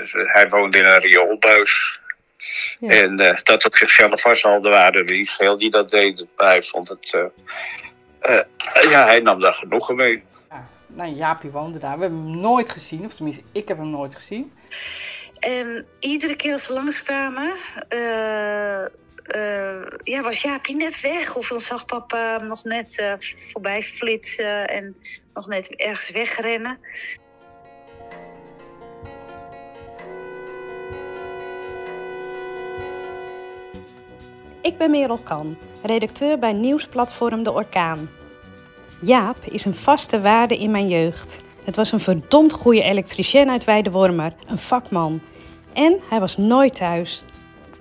Dus, eh, hij woonde in een rioolbuis. Ja. En eh, dat op zichzelf was al, er waren er niet veel die dat deden. Maar hij vond het... eh, eh, ja, hij nam daar genoegen mee. Ja, nou, Jaapie woonde daar. We hebben hem nooit gezien, of tenminste, ik heb hem nooit gezien. En iedere keer als we langskwamen, eh eh ja, was Jaapie net weg. Of dan zag papa hem nog net eh, voorbij flitsen en nog net ergens wegrennen. Ik ben Merel Kan, redacteur bij nieuwsplatform De Orkaan. Jaap is een vaste waarde in mijn jeugd. Het was een verdomd goede elektricien uit Weidewormer, een vakman. En hij was nooit thuis.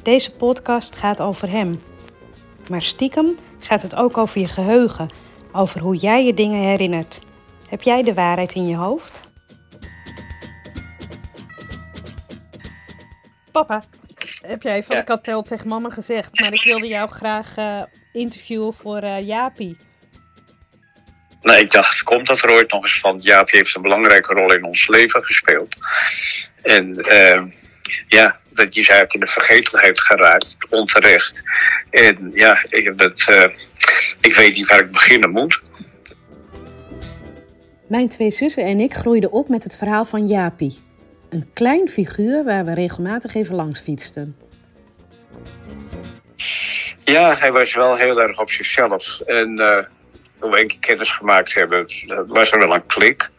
Deze podcast gaat over hem. Maar stiekem gaat het ook over je geheugen, over hoe jij je dingen herinnert. Heb jij de waarheid in je hoofd? Papa, heb jij van Ja. de katel tegen mama gezegd, maar ik wilde jou graag eh, interviewen voor eh, Jaapie. Nou, ik dacht, komt dat er ooit nog eens van? Jaap heeft een belangrijke rol in ons leven gespeeld. En eh, ja, dat die is eigenlijk in de vergetelheid geraakt, onterecht. En ja, ik, heb dat, eh, ik weet niet waar ik beginnen moet. Mijn twee zussen en ik groeiden op met het verhaal van Jaapie. Een klein figuur waar we regelmatig even langs fietsten. Ja, hij was wel heel erg op zichzelf. En eh, toen we een keer kennis gemaakt hebben, was er wel een klik.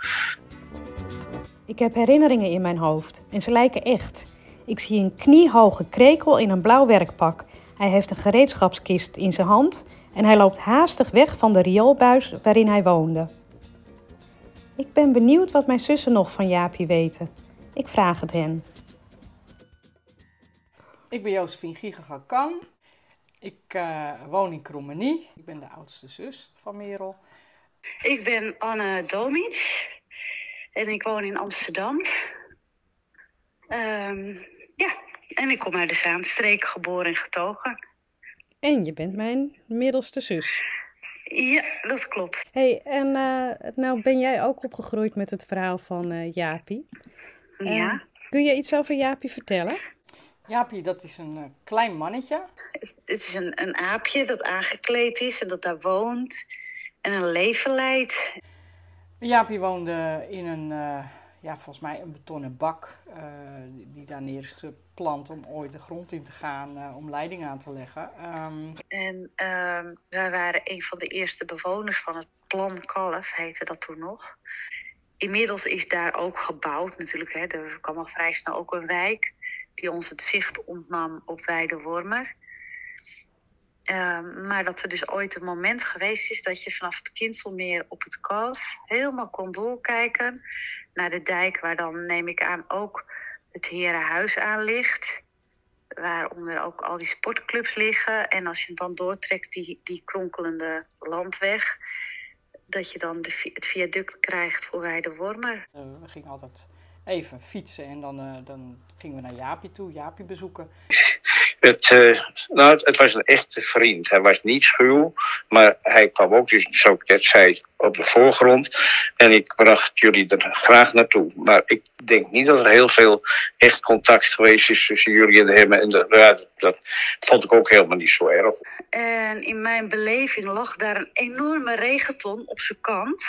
Ik heb herinneringen in mijn hoofd en ze lijken echt. Ik zie een kniehoge krekel in een blauw werkpak. Hij heeft een gereedschapskist in zijn hand en hij loopt haastig weg van de rioolbuis waarin hij woonde. Ik ben benieuwd wat mijn zussen nog van Jaapie weten. Ik vraag het hen. Ik ben Josephine Gigaga Kan. Ik eh, woon in Krommenie. Ik ben de oudste zus van Merel. Ik ben Anne Domic en ik woon in Amsterdam. Ehm, ja, en ik kom uit de Zaanstreek, geboren en getogen. En je bent mijn middelste zus. Ja, dat klopt. hey, en eh, nou ben jij ook opgegroeid met het verhaal van eh Jaapie. Ja. kun je iets over Jaapie vertellen? Jaapie, dat is een eh, klein mannetje. Het is een, een aapje dat aangekleed is en dat daar woont en een leven leidt. Jaapie woonde in een, eh, ja, volgens mij een betonnen bak. eh, die- daar neer is geplant om ooit de grond in te gaan eh, om leiding aan te leggen. Ehm, En ehm, wij waren een van de eerste bewoners van het Plan Kalf, heette dat toen nog. Inmiddels is daar ook gebouwd natuurlijk. Hè. Er kwam al vrij snel ook een wijk die ons het zicht ontnam op Weidewormer. Ehm, maar dat er dus ooit een moment geweest is dat je vanaf het Kinselmeer op het Kalf helemaal kon doorkijken naar de dijk, waar dan neem ik aan ook het Herenhuis aan ligt waaronder ook al die sportclubs liggen. En als je dan doortrekt, die, die kronkelende landweg, dat je dan de, het viaduct krijgt voor Weidewormer. eh, we gingen altijd even fietsen en dan, eh, dan gingen we naar Jaapie toe, Jaapie bezoeken. Het, eh, nou, het, was een echte vriend. Hij was niet schuw, maar hij kwam ook, dus zoals ik net zei, op de voorgrond. En ik bracht jullie er graag naartoe. Maar ik denk niet dat er heel veel echt contact geweest is tussen jullie en hem. En de, dat, vond ik ook helemaal niet zo erg. En in mijn beleving lag daar een enorme regenton op zijn kant.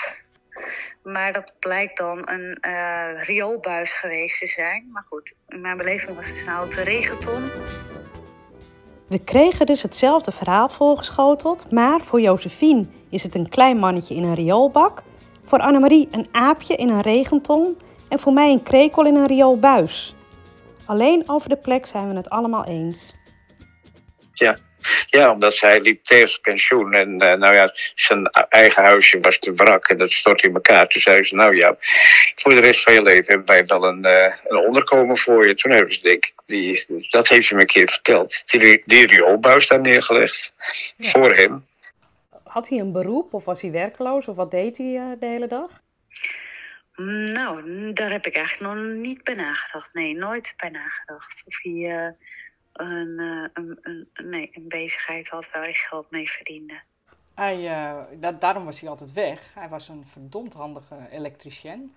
Maar dat blijkt dan een eh rioolbuis geweest te zijn. Maar goed, in mijn beleving was het een oude regenton. We kregen dus hetzelfde verhaal voorgeschoteld, maar voor Josephine is het een klein mannetje in een rioolbak, voor Annemarie een aapje in een regenton en voor mij een krekel in een rioolbuis. Alleen over de plek zijn we het allemaal eens. Ja. Ja, omdat zij liep tegen pensioen. En eh, nou ja, zijn eigen huisje was te wrak en dat stort in elkaar. Toen zei ze, nou ja, voor de rest van je leven hebben wij wel een, eh, een onderkomen voor je. Toen hebben ze, denk ik, die, dat heeft ze me een keer verteld. Die, die rioolbuis daar neergelegd. Ja. Voor hem. Had hij een beroep of was hij werkloos of wat deed hij eh, de hele dag? Nou, daar heb ik eigenlijk nog niet bij nagedacht. Nee, nooit bij nagedacht. Of hij een, eh, een, een, nee, een bezigheid had waar hij geld mee verdiende. Hij, da- daarom was hij altijd weg. Hij was een verdomd handige elektricien.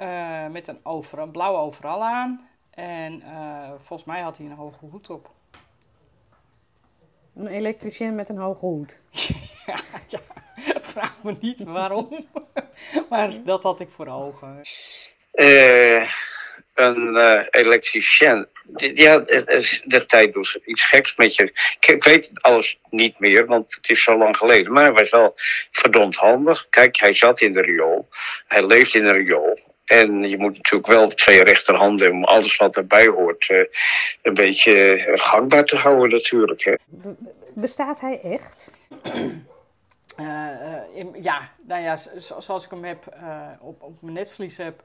Eh, met een, over, een blauwe overal aan. En eh, volgens mij had hij een hoge hoed op. Een elektricien met een hoge hoed. ja, ja, vraag me niet waarom. maar dat had ik voor ogen. Eh, een eh, elektricien. Die, die had eh, eh, de tijd dus iets geks met je. Ik, ik weet alles niet meer, want het is zo lang geleden. Maar hij was wel verdomd handig. Kijk, hij zat in de riool. Hij leeft in de riool. En je moet natuurlijk wel twee rechterhanden om alles wat erbij hoort eh, een beetje gangbaar te houden natuurlijk. Hè. Be- bestaat hij echt? In- ja, nou ja, zo- zoals ik hem heb eh, op, op mijn netvlies heb.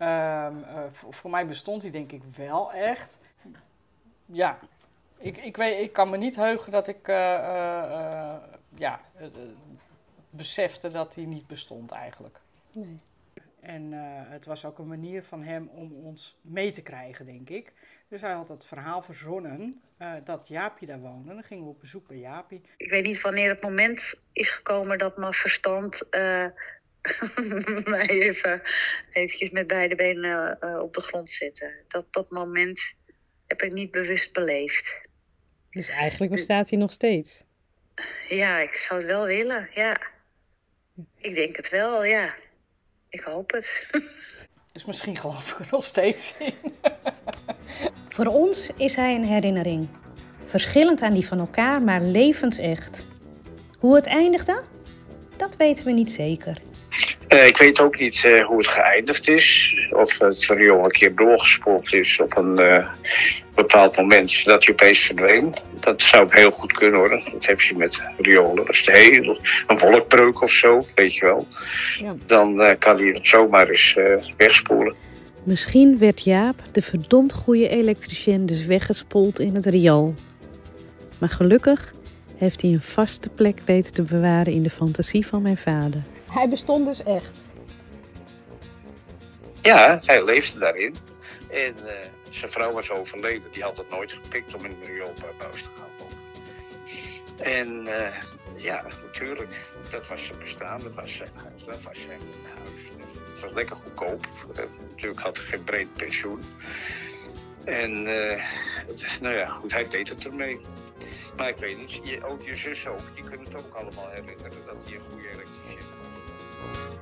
Ehm, eh, voor, voor mij bestond hij denk ik wel echt. Ja, ik, ik, weet, ik kan me niet heugen dat ik eh, eh, ja, eh, besefte dat hij niet bestond eigenlijk. Nee. En eh, het was ook een manier van hem om ons mee te krijgen, denk ik. Dus hij had het verhaal verzonnen eh, dat Jaapie daar woonde. Dan gingen we op bezoek bij Jaapie. Ik weet niet wanneer het moment is gekomen dat mijn verstand eh, mij even eventjes met beide benen eh, op de grond zette. Dat, dat moment heb ik niet bewust beleefd. Dus eigenlijk bestaat hij nog steeds. Ja, ik zou het wel willen, ja. Ik denk het wel, ja. Ik hoop het. Dus misschien geloof ik er nog steeds in. Voor ons is hij een herinnering. Verschillend aan die van elkaar, maar levensecht. Hoe het eindigde? Dat weten we niet zeker. Eh, ik weet ook niet eh, hoe het geëindigd is. Of het riool een keer doorgespoeld is op een eh, bepaald moment dat hij opeens verdween. Dat zou heel goed kunnen hoor. Dat heb je met riolen. Als het heel een wolkbreuk of zo, weet je wel. Ja. Dan kan hij het zomaar eens wegspoelen. Misschien werd Jaap, de verdomd goede elektricien, dus weggespoeld in het riool. Maar gelukkig heeft hij een vaste plek weten te bewaren in de fantasie van mijn vader. Hij bestond dus echt. Ja, hij leefde daarin. En eh, zijn vrouw was overleden. Die had het nooit gepikt om in een rioolbuis te gaan wonen. En eh, ja, natuurlijk. Dat was zijn bestaan. Dat was zijn huis. Dat was zijn huis. Het was lekker goedkoop. Eh, natuurlijk had hij geen breed pensioen. En nou ja, goed, hij deed het ermee. Maar ik weet niet, je, ook je zus ook, die kunnen het ook allemaal herinneren dat hij een goede elektricien Thank you.